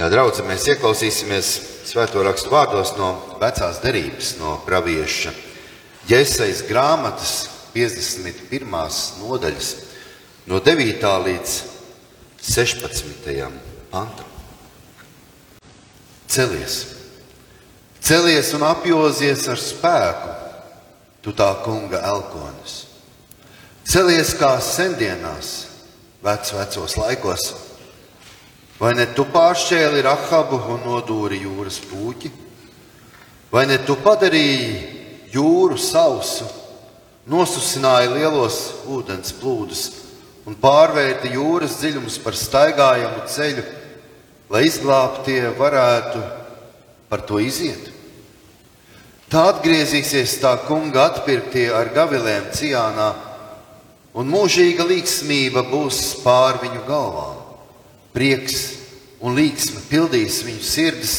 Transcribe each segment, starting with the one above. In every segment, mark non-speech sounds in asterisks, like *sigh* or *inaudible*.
Jā, draugi, mēs ieklausīsimies svēto rakstu vārdos no vecās derības, no pravieša Jēzus grāmatas 51. nodaļas, no 9. līdz 16. pantam. Celies, celies un apjozies ar spēku, tu tā kunga elkonis. Celies kā sendienās, vec, vecos laikos Vai ne tu pāršķēli Rahabu un nodūri jūras puķi? Vai ne tu padarīji jūru sausu, nosusināji lielos ūdens plūdus un pārvērti jūras dziļumus par staigājamu ceļu, lai izglābtie varētu par to iziet? Tā atgriezīsies tā kunga atpirktie ar gavilēm Cijānā, un mūžīga līgsmība būs pār viņu galvām prieks un līgsma pildīs viņu sirdis,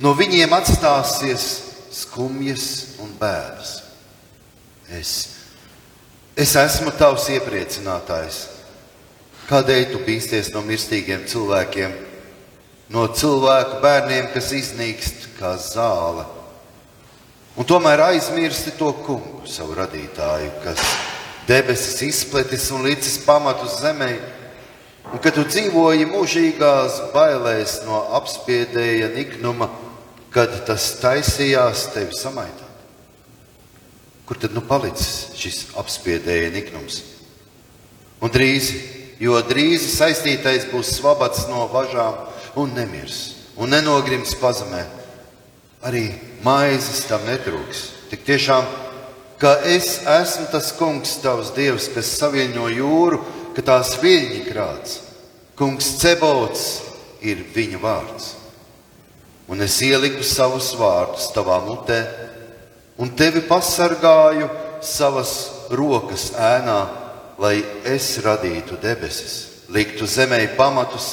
no viņiem atstāsies skumjas un bēdas. Es, es esmu tavs iepriecinātājs. Kādēļ tu bīsties no mirstīgiem cilvēkiem, no cilvēku bērniem, kas iznīkst kā zāle? Un tomēr aizmirsti to kungu, savu radītāju, kas debesis izpletis un licis pamatus zemē Un kad tu dzīvoji mūžīgās bailēs no apspiedēja niknuma, kad tas taisījās tevi samaitāt. Kur tad nu palicis šis apspiedēja niknums? Un drīz, jo drīz saistītais būs svabats no važām un nemirs, un nenogrims pazemē. Arī maizes tam netrūks. Tik tiešām, ka es esmu tas kungs, tavs dievs, kas savieno jūru ka tās viļņi krāts. Kungs Cebots ir viņa vārds. Un es ieliku savus vārdus tavā mutē, un tevi pasargāju savas rokas ēnā, lai es radītu debesis, liktu zemē pamatus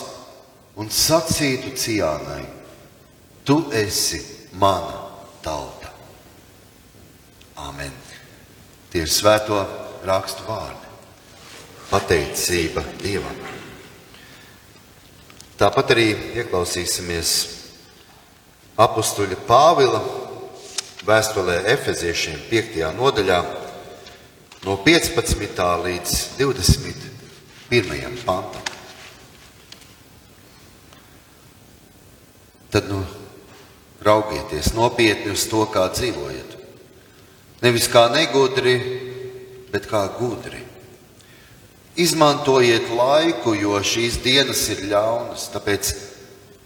un sacītu ciānai: Tu esi mana tauta. Āmen. Tie ir svēto rakstu vārdi pateicība Dievam. Tāpat arī ieklausīsimies apakstuļa Pāvila vēstulē Efeziešiem 5. nodaļā, no 15. līdz 21. pantam. Tad nu, raugieties nopietni uz to, kā dzīvojat. Nevis kā negudri, bet kā gudri Izmantojiet laiku, jo šīs dienas ir ļaunas, tāpēc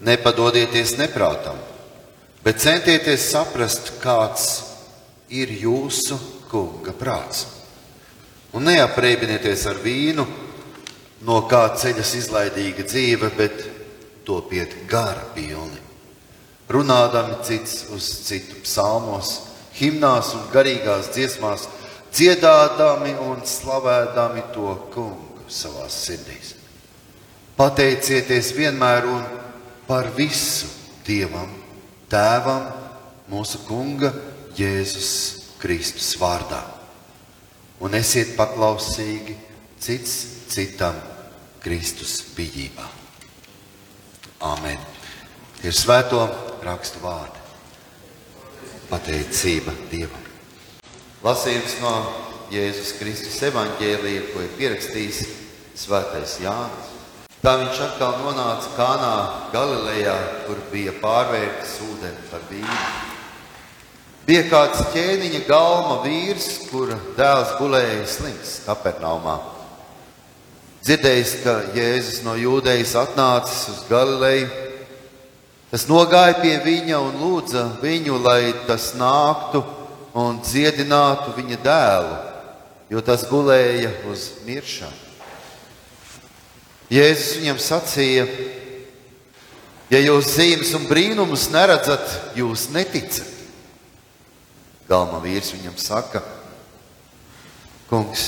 nepadodieties neprātam, bet centieties saprast, kāds ir jūsu kunga prāts. Un neaprēķinieties ar vīnu, no kā ceļas izlaidīga dzīve, bet topiet gara pilni. Runādami cits uz citu psalmos, himnās un garīgās dziesmās dziedādami un slavēdami to kungu savā sirdīs. Pateicieties vienmēr un par visu Dievam, Tēvam, mūsu Kunga Jēzus Kristus vārdā. Un esiet paklausīgi cits citam Kristus bijībā. Āmen. Ir svēto rakstu vārdi. Pateicība Dievam. Lasījums no Jēzus Kristus evaņģēlīja, ko ir pierakstījis Svētais Jānis. Tā viņš atkal nonāca Kānā, Galilejā, kur bija pārvērtis ūdeni par vīnu. Bija kāds ķēniņa galma vīrs, kura dēls gulēja slims Kapernaumā. Dzirdējis, ka Jēzus no jūdejas atnācis uz Galileju, tas nogāja pie viņa un lūdza viņu, lai tas nāktu un dziedinātu viņa dēlu, jo tas gulēja uz miršanu. Jēzus viņam sacīja, ja jūs zīmes un brīnumus neredzat, jūs neticat. Galma vīrs viņam saka, kungs,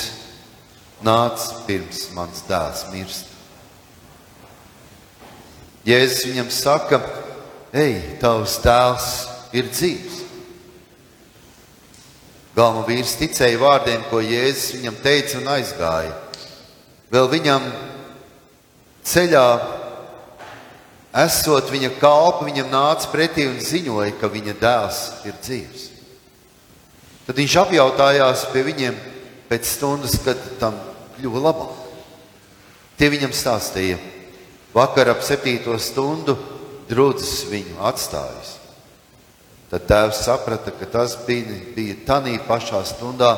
nāc pirms mans dēls mirst. Jēzus viņam saka, ej, tavs dēls ir dzīves. Galma vīrs ticēja vārdiem, ko Jēzus viņam teica, un aizgāja. Vēl viņam ceļā esot viņa kalpa, viņam nāca pretī un ziņoja, ka viņa dēls ir dzīvs. Tad viņš apjautājās pie viņiem pēc stundas, kad tam kļuva labāk. Tie viņam stāstīja, vakar ap septīto stundu drudzis viņu atstājis. Tad tēvs saprata, ka tas bija, bija tanī pašā stundā,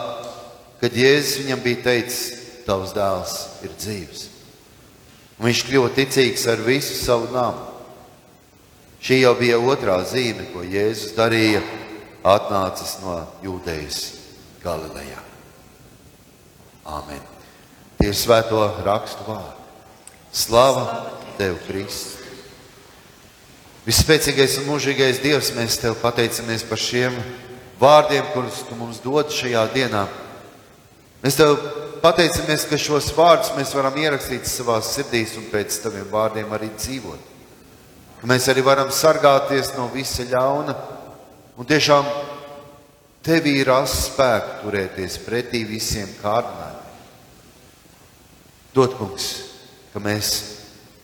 kad Jēzus viņam bija teicis, tavs dēls ir dzīvs. Un viņš kļuva ticīgs ar visu savu namu. Šī jau bija otrā zīme, ko Jēzus darīja, atnācis no Jūdejas Galilejā. Āmen. Tie ir svēto rakstu vārdi. Slava tev, Kristus! Vispēcīgais un mūžīgais Dievs, mēs tev pateicamies par šiem vārdiem, kurus tu mums dod šajā dienā. Mēs tev pateicamies, ka šos vārdus mēs varam ierakstīt savā sirdīs un pēc taviem vārdiem arī dzīvot. Ka mēs arī varam sargāties no visa ļauna un tiešām tevī ir rast spēku turēties pretī visiem kārdinājumiem. Dod, kungs, ka mēs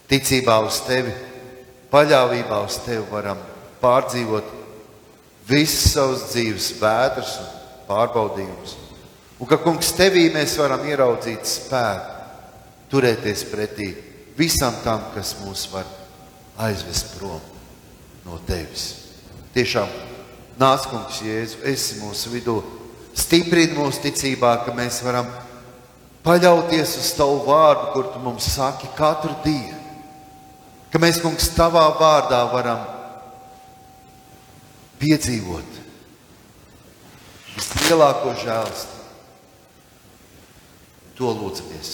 ticībā uz tevi paļāvībā uz tevi varam pārdzīvot visas savas dzīves vētras un pārbaudījumus. Un ka, kungs, tevī mēs varam ieraudzīt spēku, turēties pretī visam tam, kas mūs var aizvest prom no tevis. Tiešām nāc, kungs, Jēzu, esi mūsu vidū, stiprini mūsu ticībā, ka mēs varam paļauties uz tavu vārdu, kur tu mums saki katru dienu ka mēs, kungs, tavā vārdā varam piedzīvot vislielāko žēlstību. To lūdzamies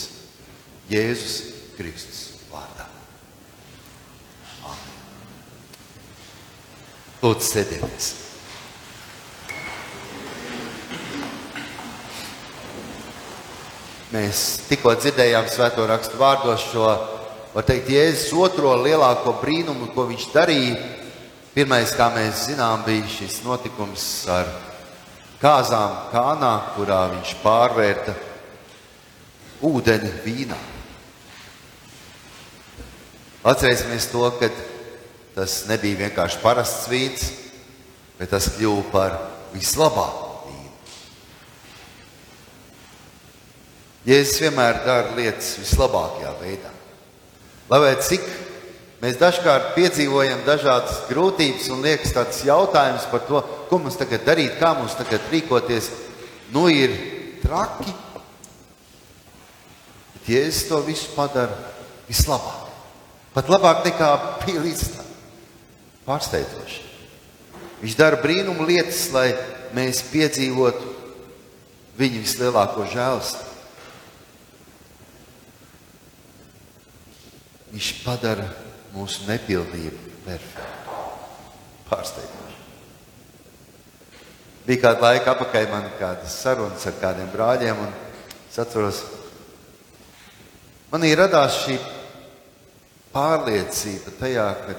Jēzus Kristus vārdā. Amen. Lūdzu, sēdieties! Mēs tikko dzirdējām svēto rakstu vārdos šo var teikt, Jēzus otro lielāko brīnumu, ko viņš darīja. Pirmais, kā mēs zinām, bija šis notikums ar kāzām kānā, kurā viņš pārvērta ūdeni vīnā. Atcerēsimies to, ka tas nebija vienkārši parasts vīns, bet tas kļuva par vislabāko vīnu. Jēzus vienmēr dara lietas vislabākajā veidā. Lai vai cik mēs dažkārt piedzīvojam dažādas grūtības un liekas tāds jautājums par to, ko mums tagad darīt, kā mums tagad rīkoties, nu ir traki. Bet Jēzus to visu padara vislabāk. Pat labāk nekā bija līdz tam. Pārsteidzoši. Viņš dara brīnumu lietas, lai mēs piedzīvotu viņa vislielāko žēlstību. Viņš padara mūsu nepilnību perfektu. Pārsteidzoši. Bija kāda laika apakaļ man kādas sarunas ar kādiem brāļiem, un es atceros, manī radās šī pārliecība tajā, ka,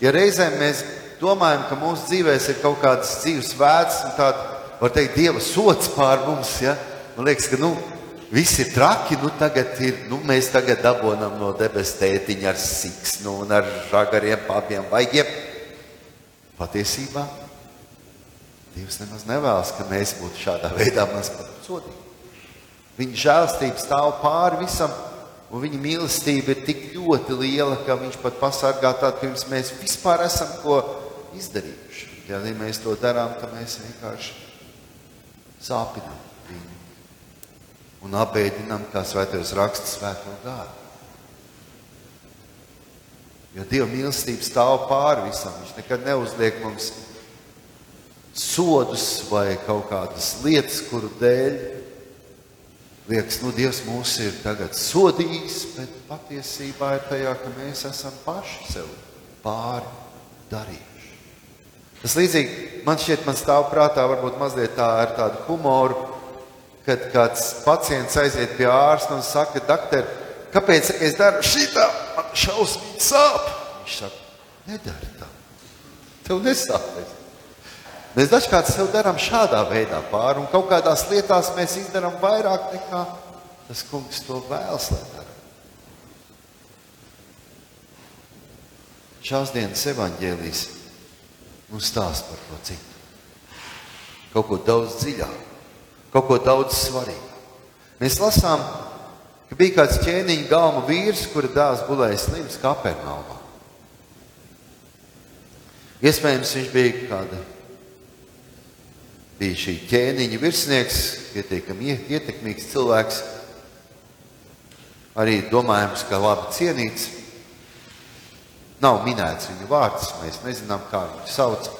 ja reizēm mēs domājam, ka mūsu dzīvēs ir kaut kādas dzīves vēds un tāda, var teikt, Dieva sots pār mums, ja? man liekas, ka, nu, Viss ir traki, nu tagad ir, nu mēs tagad dabonam no debes tētiņa ar siksnu un ar žagariem, papiem, vaigiem. Patiesībā Dievs nemaz nevēlas, ka mēs būtu šādā veidā maz pat sodīgi. Viņa žēlstība stāv pāri visam, un viņa mīlestība ir tik ļoti liela, ka viņš pat pasargā tādu, pirms mēs vispār esam ko izdarījuši. Ja mēs to darām, tad mēs vienkārši sāpinām un apbēdinām, kā svētais raksts svēto gāru. Jo Dieva mīlestība stāv pāri visam. Viņš nekad neuzliek mums sodus vai kaut kādas lietas, kuru dēļ liekas, nu, Dievs mūs ir tagad sodījis, bet patiesībā ir tajā, ka mēs esam paši sev pāri darījuši. Tas līdzīgi man šķiet, man stāv prātā varbūt mazliet tā ar tādu humoru kad kāds pacients aiziet pie ārsta un saka, doktor, kāpēc es daru šitā, man šausmīgi sāp. Viņš saka, nedari tā, tev nesāpēs. Mēs dažkārt sev darām šādā veidā pāri, un kaut kādās lietās mēs izdarām vairāk nekā tas kungs to vēlas, lai darām. šās dienas evaņģēlijas mums stāsta par ko citu. Kaut ko daudz dziļāku, kaut ko daudz svarīgāku. Mēs lasām, ka bija kāds ķēniņa galma vīrs, kura dēls gulēja slims Kapernaumā. Iespējams, viņš bija kāda bija šī ķēniņa virsnieks, pietiekami ietekmīgs cilvēks, arī domājams, ka labi cienīts. Nav minēts viņa vārds, mēs nezinām, kā viņu sauc.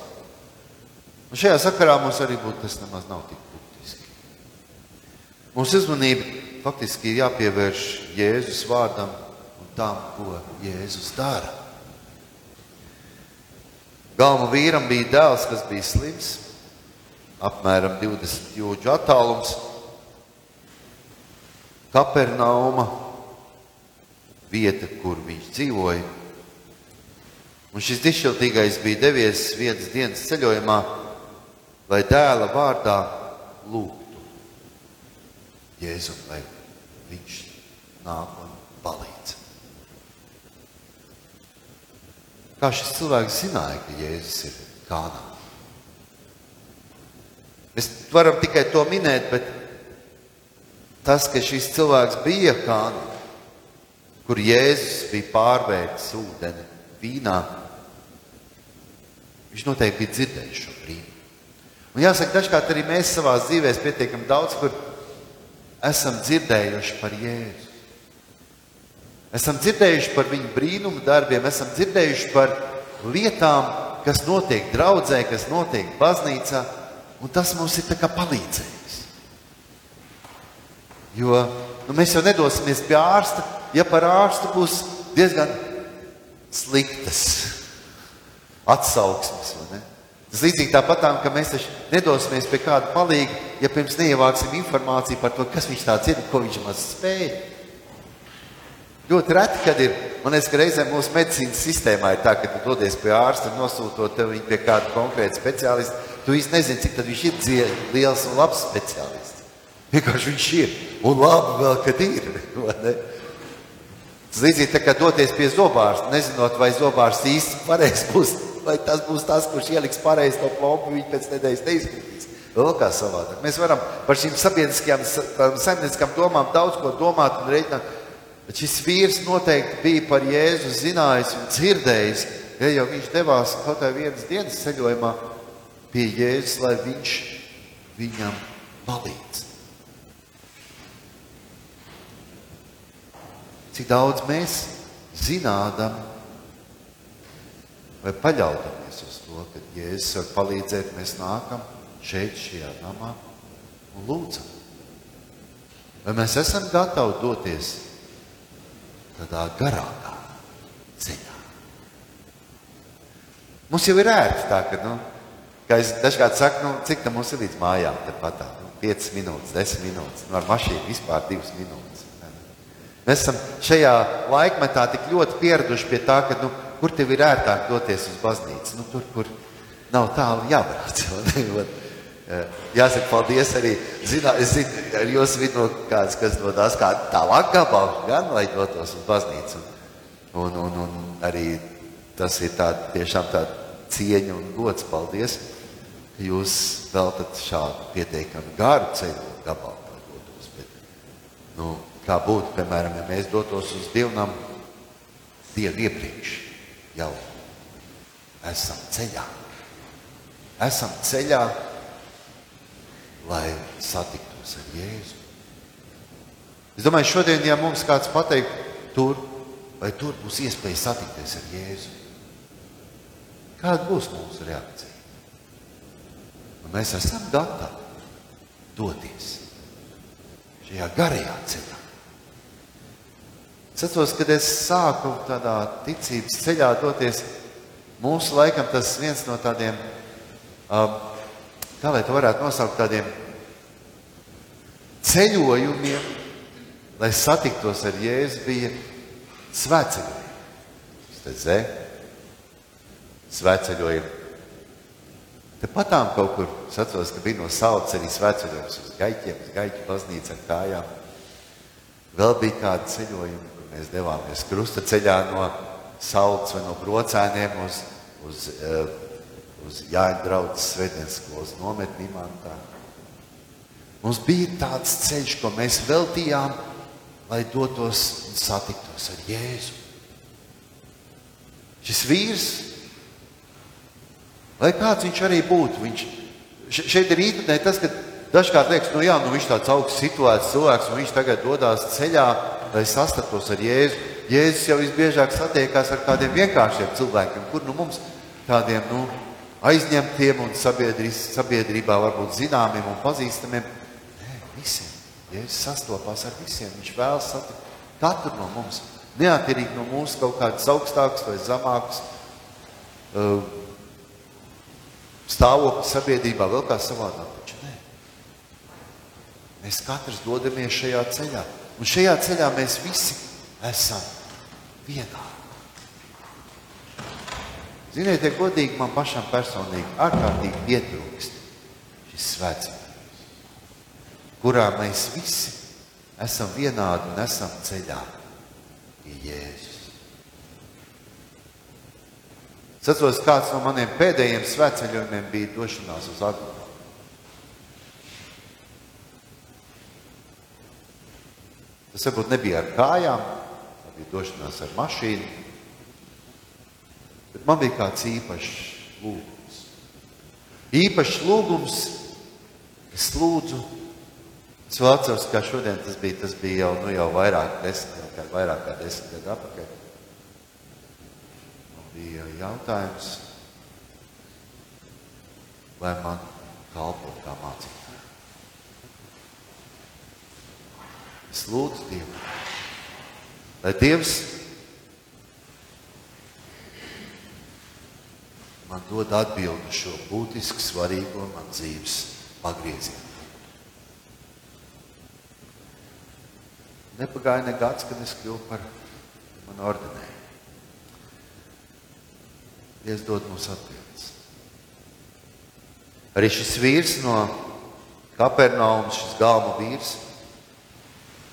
Un šajā sakarā mums arī būtu tas nemaz nav tik. Mūsu uzmanība faktiski ir jāpievērš Jēzus vārdam un tam, ko Jēzus dara. Galva vīram bija dēls, kas bija slims, apmēram 20 jūdžu attālums. Kapernauma vieta, kur viņš dzīvoja. Un šis dišķiltīgais bija devies vienas dienas ceļojumā, lai dēla vārdā lūgtu Jēzum, lai viņš nāk un palīdz. Kā šis cilvēks zināja, ka Jēzus ir kādā? Mēs varam tikai to minēt, bet tas, ka šis cilvēks bija kādā, kur Jēzus bija pārvērtis ūdeni vīnā, viņš noteikti bija dzirdējis šo brīnumu. Un jāsaka, dažkārt arī mēs savā dzīvē pietiekami daudz, kur esam dzirdējuši par Jēzu. Esam dzirdējuši par viņu brīnumu darbiem, esam dzirdējuši par lietām, kas notiek draudzē, kas notiek baznīcā, un tas mums ir palīdzējis. Jo nu, mēs jau nedosimies pie ārsta, ja par ārstu būs diezgan sliktas atsauksmes. Tas līdzīgi tāpatām, ka mēs taču nedosimies pie kāda palīga, ja pirms neievāksim informāciju par to, kas viņš tāds ir un ko viņš maz spēja. Ļoti reti, kad ir, man liekas, ka reizēm mūsu medicīnas sistēmā ir tā, ka tu dodies pie ārsta, nosūtot tevi pie kāda konkrēta speciālista. Tu īsti nezini, cik viņš ir dzies, liels un labs speciālists. Vienkārši viņš ir. Un labi vēl, kad ir. *laughs* Tas līdzīgi tā kā doties pie zobārsta, nezinot, vai zobārsts īsti pareizi būs, vai tas būs tas, kurš ieliks pareizi to plombu, viņš pēc nedēļas neizpildīs. Vēl kā savādāk. Mēs varam par šīm sabiedriskajām, saimnieciskām domām daudz ko domāt un reiķināt. Bet šis vīrs noteikti bija par Jēzu zinājis un dzirdējis, ja jau viņš devās kaut kādā vienas dienas ceļojumā pie Jēzus, lai viņš viņam palīdz. Cik daudz mēs zinām, vai paļaujamies uz to, ka Jēzus var palīdzēt, mēs nākam šeit, šajā namā un lūdzam. Vai mēs esam gatavi doties tādā garākā ceļā. Mums jau ir ērti tā, ka, nu, kā es dažkārt saku, nu, cik tam mums ir līdz mājām, tepat tā, nu, 5 minūtes, 10 minūtes, nu, ar mašīnu vispār 2 minūtes. Mēs esam šajā laikmetā tik ļoti pieraduši pie tā, ka, nu, kur tev ir ērtāk doties uz baznīcu, nu, tur, kur nav tālu jābrauc. *laughs* Eh, jāsaka, paldies arī. Zinā, es zinu, ar jūsu vidū kāds, kas dodas kādu tālāk gabalu, gan lai dotos uz baznīcu. Un, un, un arī tas ir tā, tiešām tāda cieņa un gods. Paldies, jūs veltat šādu pietiekami garu ceļu gabalu, lai dotos. Bet, nu, kā būtu, piemēram, ja mēs dotos uz dievnam dienu iepriekš, jau esam ceļā. Esam ceļā lai satiktos ar Jēzu. Es domāju, šodien, ja mums kāds pateikt, tur vai tur būs iespēja satikties ar Jēzu, kāda būs mūsu reakcija? Un mēs esam gatavi doties šajā garajā ceļā. Es atceros, kad es sāku tādā ticības ceļā doties, mūsu laikam tas viens no tādiem kā lai to varētu nosaukt tādiem ceļojumiem, lai satiktos ar Jēzu, bija svētceļojumi. Svētceļojumi. Tepatām kaut kur, es atceros, ka bija no saules arī svētceļojums uz gaiķiem, uz gaiķu baznīcu ar kājām. Vēl bija kādi ceļojumi, mēs devāmies krusta ceļā no salds vai no brocēniem uz, uz, uh, uz Jāņa draudzes svētdienas skolas nometni Imantā. Mums bija tāds ceļš, ko mēs veltījām, lai dotos un satiktos ar Jēzu. Šis vīrs, lai kāds viņš arī būtu, viņš šeit ir īpatnē tas, ka dažkārt liekas, nu jā, nu viņš tāds augsts situēts cilvēks, un viņš tagad dodas ceļā, lai sastaptos ar Jēzu. Jēzus jau visbiežāk satiekās ar kādiem vienkāršiem cilvēkiem, kur nu mums tādiem nu, aizņemtiem un sabiedrībā varbūt zināmiem un pazīstamiem. Nē, visiem. Jēzus sastopās ar visiem. Viņš vēlas satikt katru no mums. Neatkarīgi no mūsu kaut kādas augstākas vai zemākas uh, stāvokļa sabiedrībā, vēl kā savādāk. Mēs katrs dodamies šajā ceļā. Un šajā ceļā mēs visi esam vienā. Ziniet, ja godīgi man pašam personīgi ārkārtīgi pietrūkst šis svētceļš, kurā mēs visi esam vienādi un esam ceļā pie Jēzus. Es atceros, kāds no maniem pēdējiem svētceļojumiem bija došanās uz Agru. Tas varbūt nebija ar kājām, bija došanās ar mašīnu. Bet man bija kāds īpašs lūgums. Īpašs lūgums, es lūdzu, es vēl atceros, kā šodien tas bija, tas bija jau, nu, jau vairāk, desmit, kā vairāk kā desmit gadu atpakaļ. Man bija jautājums, vai man kalpo kā mācītājai. Es lūdzu Dievu, Lai Dievs man dod atbildi šo būtiski svarīgo man dzīves pagriezienu. Nepagāja ne gads, kad es kļuvu par manu ordinēju. Dievs dod mums atbildes. Arī šis vīrs no Kapernaumas, šis galva vīrs,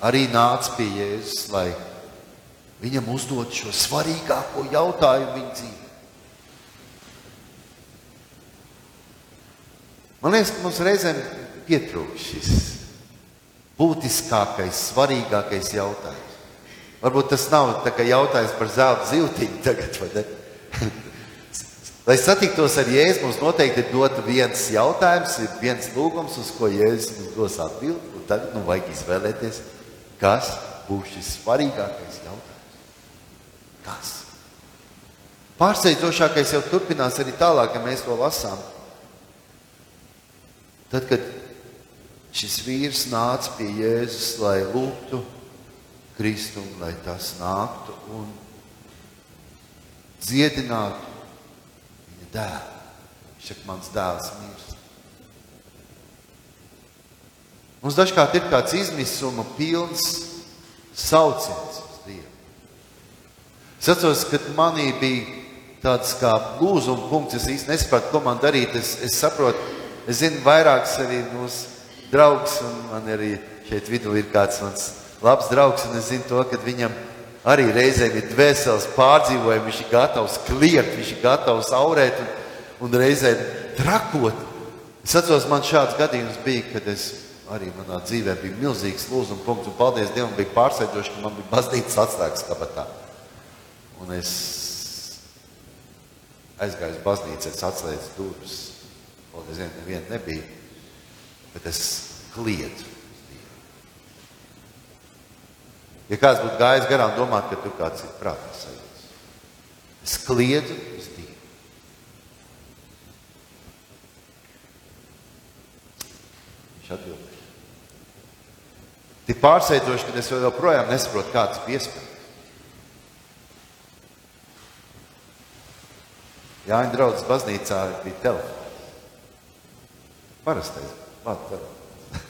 arī nāca pie Jēzus, lai viņam uzdot šo svarīgāko jautājumu viņa dzīvē. Man liekas, ka mums reizēm pietrūkst šis būtiskākais, svarīgākais jautājums. Varbūt tas nav jautājums par zelta zīltiņu tagad, vai ne? *laughs* Lai satiktos ar Jēzu, mums noteikti ir dots viens jautājums, viens lūgums, uz ko Jēzus mums dos atbildi. Tad nu, vajag izvēlēties, kas būs šis svarīgākais jautājums. Tas. Pārsteidzošākais jau turpinās arī tālāk, ja mēs to lasām. Tad, kad šis vīrs nāca pie Jēzus, lai lūgtu Kristumu, lai tas nāktu un dziedinātu viņa dēlu. Viņš saka, mans dēls mirst. Mums dažkārt ir kāds izmisuma pilns sauciens. Es atceros, ka manī bija tāds kā lūzuma punkts. Es īsti nesapratu, ko man darīt. Es, es saprotu, es zinu, vairākus arī mūsu draugus, un man arī šeit vidū ir kāds mans labs draugs, un es zinu to, ka viņam arī reizēm ir dvēseles pārdzīvojumi, viņš ir gatavs kliegt, viņš ir gatavs aurēt un, un reizēm trakot. Es atceros, man šāds gadījums bija, kad es arī manā dzīvē bija milzīgs lūzuma punkts, un paldies Dievam, bija pārsteidzoši, ka man bija baznīcas atslēgas kabatā. Un es aizgāju uz baznīcu, es atslēdzu durvis. Vēl nezinu, neviena nebija. Bet es kliedzu. Ja kāds būtu gājis garām, domāt, ka tur kāds ir prātā sajūts. Es kliedzu uz Dievu. Viņš atbild. Tik pārsteidzoši, ka es joprojām nesaprotu, kāds bija iespējams. Jāņa draudzes baznīcā bija telefons. Parastais vārds telefons. *laughs*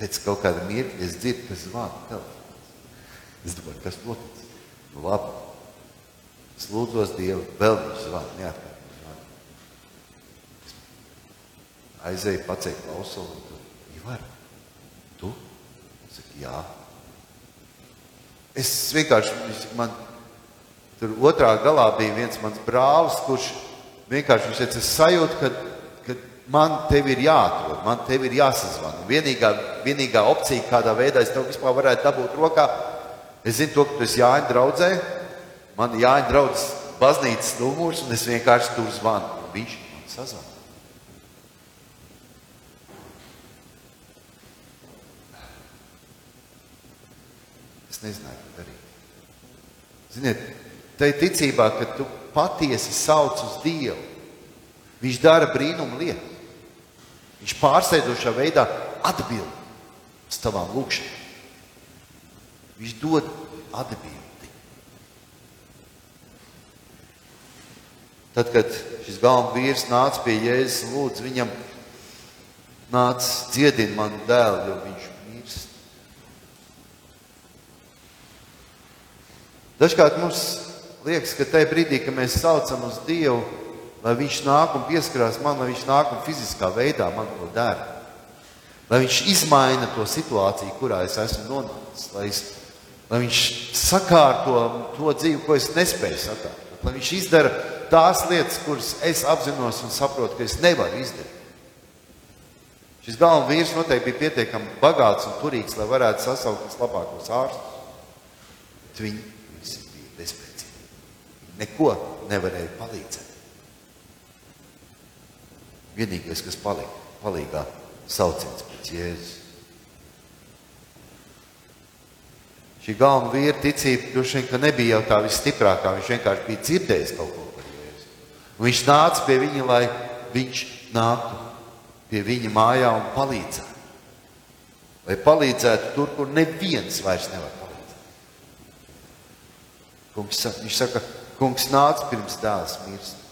Pēc kaut kāda mirkļa es dzirdu, kas zvana telefons. Es domāju, kas noticis? Nu, labi. Es lūdzos Dievu, vēl viņš zvana, neatkārt zvana. Aizēju pacēt klausuli Ivar, tu? Es saku, jā. Es vienkārši, man tur otrā galā bija viens mans brālis, kurš vienkārši viņš teica, es sajūtu, ka, ka man tevi ir jāatrod, man tevi ir jāsazvana. Vienīgā, vienīgā opcija, kādā veidā es tev vispār varētu dabūt rokā, es zinu to, ka tu esi Jāņa draudzē, man Jāņa draudzes baznīcas numurs, un es vienkārši tur zvanu, viņš man sazvana. Es nezināju, ko darīt. Ziniet, tai ticībā, ka tu patiesi sauc uz Dievu, Viņš dara brīnumu lietu. Viņš pārsteidzošā veidā atbild uz tavām lūgšanām. Viņš dod atbildi. Tad, kad šis galvenais vīrs nāca pie Jēzus un lūdza viņam, nāc, dziedini manu dēlu, jo viņš mirst. Dažkārt mums liekas, ka tajā brīdī, kad mēs saucam uz Dievu, lai viņš nāk un pieskarās man, lai viņš nāk un fiziskā veidā man to dara. Lai viņš izmaina to situāciju, kurā es esmu nonācis. Lai, es, lai viņš sakārto to dzīvi, ko es nespēju sakārtot. Lai viņš izdara tās lietas, kuras es apzinos un saprotu, ka es nevaru izdarīt. Šis galvenais vīrs noteikti bija pietiekami bagāts un turīgs, lai varētu sasaukt vislabākos ārstus. Viņi visi bija bezspēcīgi. Neko nevarēja palīdzēt. Vienīgais, kas palika, palīgā sauciens pēc Jēzus. Šī galvenā vīra ticība droši vien nebija jau tā visstiprākā. Viņš vienkārši bija dzirdējis kaut ko par Jēzu. Un viņš nāca pie viņa, lai viņš nāktu pie viņa mājā un palīdzētu. Lai palīdzētu tur, kur neviens vairs nevar. Kungs, viņš saka, kungs nāca pirms dēls mirst.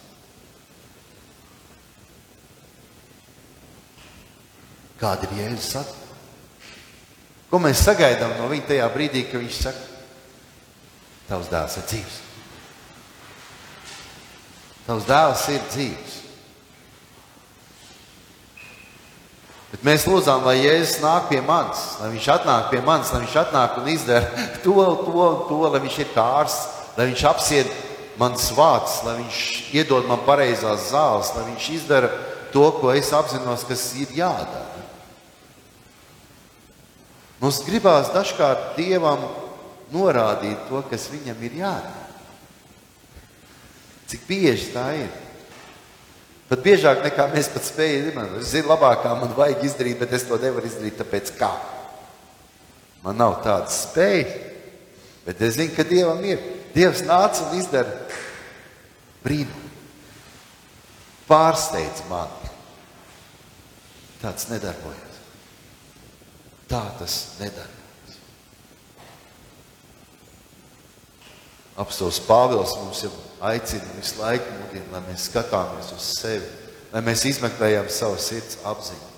Kāda ir Jēzus atbildība? Ko mēs sagaidām no viņa tajā brīdī, kad viņš saka, Tavs dēls ir dzīves. Tavs dēls ir dzīves. Bet mēs lūdzām, lai Jēzus nāk pie manis, lai viņš atnāk pie manis, lai viņš atnāk un izdara *laughs* to, to, to, lai viņš ir kārsts, lai viņš apsied manas vārds, lai viņš iedod man pareizās zāles, lai viņš izdara to, ko es apzinos, kas ir jādara. Mums gribās dažkārt Dievam norādīt to, kas viņam ir jādara. Cik bieži tā ir? Pat biežāk nekā mēs pat spējam. Es zinu, labāk, kā man vajag izdarīt, bet es to nevaru izdarīt, tāpēc kā. Man nav tādas spējas, bet es zinu, ka Dievam ir. Dievs nāca un izdara brīnumu. Pārsteidz mani. Tāds nedarbojas. Tā tas nedarbojas. Apstults Pāvils mums jau aicina visu laiku, mudina, lai mēs skatāmies uz sevi, lai mēs izmeklējam savu sirds apziņu,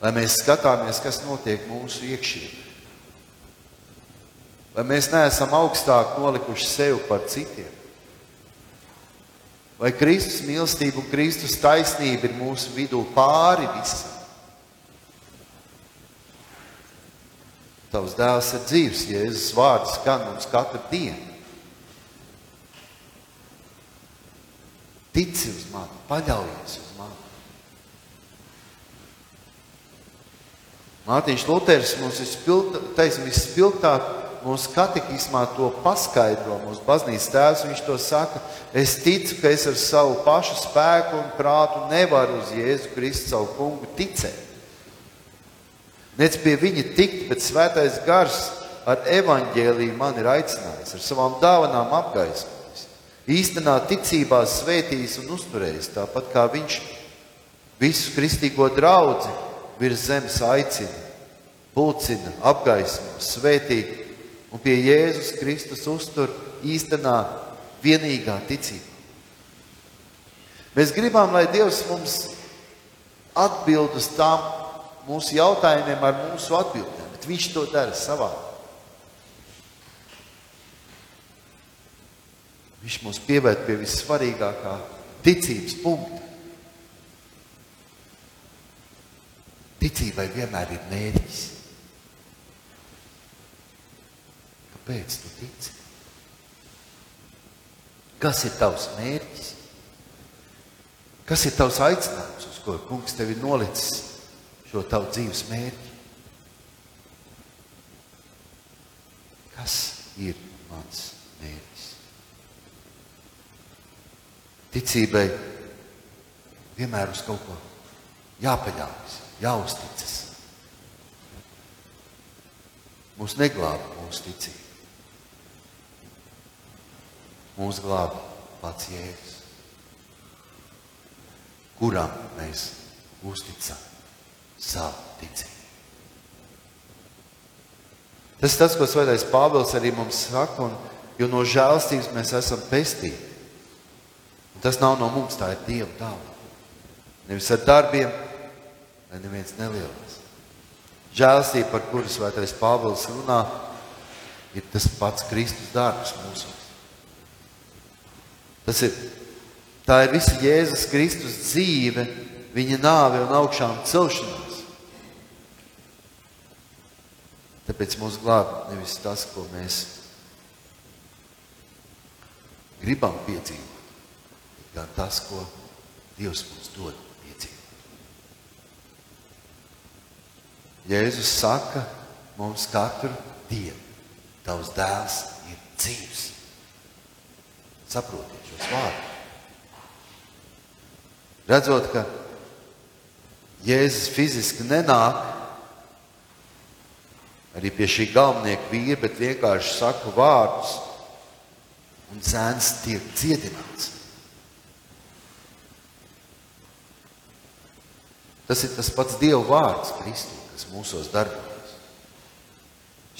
lai mēs skatāmies, kas notiek mūsu iekšienē. Lai mēs neesam augstāk nolikuši sevi par citiem. Vai Kristus mīlestība un Kristus taisnība ir mūsu vidū pāri visam? Tavs dēls ir dzīves, Jēzus vārds skan mums katru dienu. Tici uz mani, paļaujies uz mani. Mārtiņš Luters mums vispilgtāk mūsu katekismā to paskaidro, mūsu baznīcas tēvs, viņš to saka, es ticu, ka es ar savu pašu spēku un prātu nevaru uz Jēzu Kristu savu kungu ticēt. Nec pie viņa tikt, bet svētais gars ar evaņģēlīju man ir aicinājis, ar savām dāvanām apgaismojis, īstenā ticībā svētījis un uzturējis, tāpat kā viņš visu kristīgo draugu virs zemes aicina, pulcina, apgaismo, svētī un pie Jēzus Kristus uztur īstenā vienīgā ticība. Mēs gribam, lai Dievs mums atbild uz tām mūsu jautājumiem ar mūsu atbildēm, bet viņš to dara savā. Viņš mūs pievērt pie vissvarīgākā ticības punkta. Ticībai vienmēr ir mērķis. Kāpēc tu tici? Kas ir tavs mērķis? Kas ir tavs aicinājums, uz ko kungs tev ir nolicis šo tavu dzīves mērķi? Kas ir mans mērķis? Ticībai vienmēr uz kaut ko jāpaļaujas, jāuzticas. Mūs neglāba mūsu ticība. Mūs glāba pats Jēzus, kuram mēs uzticam savu ticību. Tas ir tas, ko Svētais Pāvils arī mums saka, un, jo no žēlstības mēs esam pestīti. Un tas nav no mums, tā ir Dieva dāvana. Nevis ar darbiem, lai neviens nelielās. Žēlstība, par kuru Svētais Pāvils runā, ir tas pats Kristus darbs mūsos. Tas ir, tā ir visa Jēzus Kristus dzīve, viņa nāve un augšām celšanās. Tāpēc mūs glāb nevis tas, ko mēs gribam piedzīvot, bet gan tas, ko Dievs mums dod piedzīvot. Jēzus saka mums katru dienu, tavs dēls ir dzīvs. Saprotiet šos vārdus. Redzot, ka Jēzus fiziski nenāk, arī pie šī galvenieka vīra, bet vienkārši saku vārdus, un zēns tiek dziedināts. Tas ir tas pats Dieva vārds, Kristus, kas mūsos darbojas.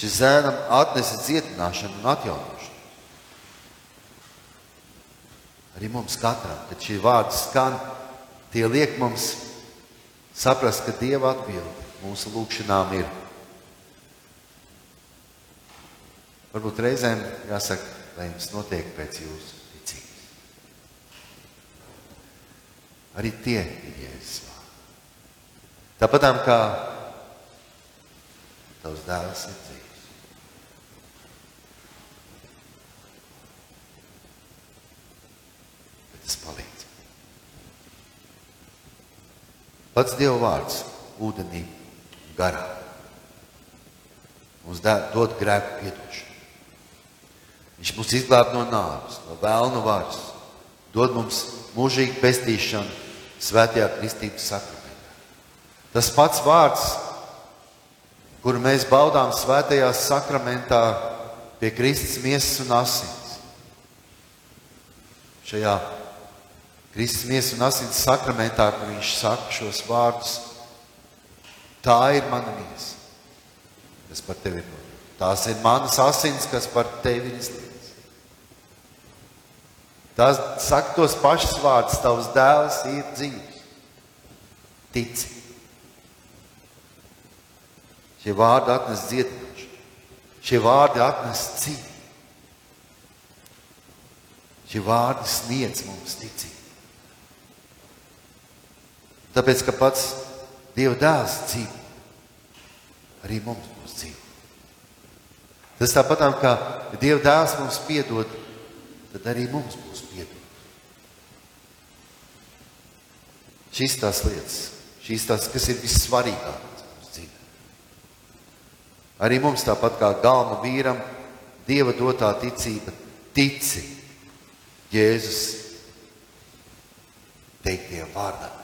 Šis zēnam atnesa dziedināšanu un atjaunošanu. Arī mums katram, kad šī vārda skan, tie liek mums saprast, ka Dieva atbilde mūsu lūgšanām ir Varbūt reizēm jāsaka, lai jums notiek pēc jūsu ticības. Arī tie ir Jēzus vārdi. Tāpat kā tavs dēls ir dzīves. Tas palīdz. Pats Dieva vārds ūdenī garā mums dod grēku piedošanu. Viņš mūs izglāb no nāves, no vēlnu varas, dod mums mūžīgu pestīšanu svētajā kristības sakramentā. Tas pats vārds, kuru mēs baudām svētajā sakramentā pie Kristus miesas un asins. Šajā Kristus miesas un asins sakramentā, kur viņš saka šos vārdus, tā ir mana miesa, kas par tevi ir. Tās ir manas asins, kas par tevi ir izlietas. Tas saka tos pašus vārdus, tavs dēls ir dzīves. Tici. Šie vārdi atnes dziedināšanu, šie vārdi atnes cīņu. Šie vārdi sniedz mums ticību. Tāpēc, ka pats Dieva dēls dzīvo, arī mums būs dzīvo. Tas tāpat kā Dieva dēls mums piedod, tad arī mums būs. Šīs tās lietas, šīs tās, kas ir vissvarīgākās mūsu dzīvē. Arī mums tāpat kā galma vīram, Dieva dotā ticība, tici Jēzus teiktiem vārdam.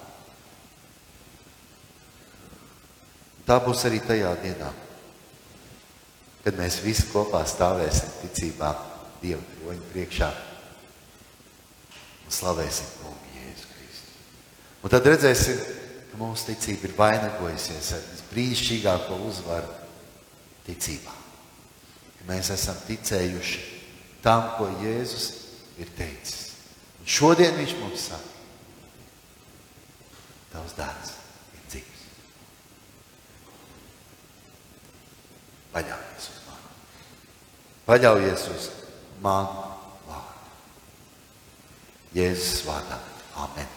Tā būs arī tajā dienā, kad mēs visi kopā stāvēsim ticībā Dieva troņa priekšā un slavēsim kungu. Un tad redzēsim, ka mūsu ticība ir vainagojusies ar visbrīnišķīgāko uzvaru ticībā. Ka mēs esam ticējuši tam, ko Jēzus ir teicis. Un šodien viņš mums saka, tavs dēls ir dzīves. Paļaujies uz mani. Paļaujies uz manu vārdu. Jēzus vārdā. Amen.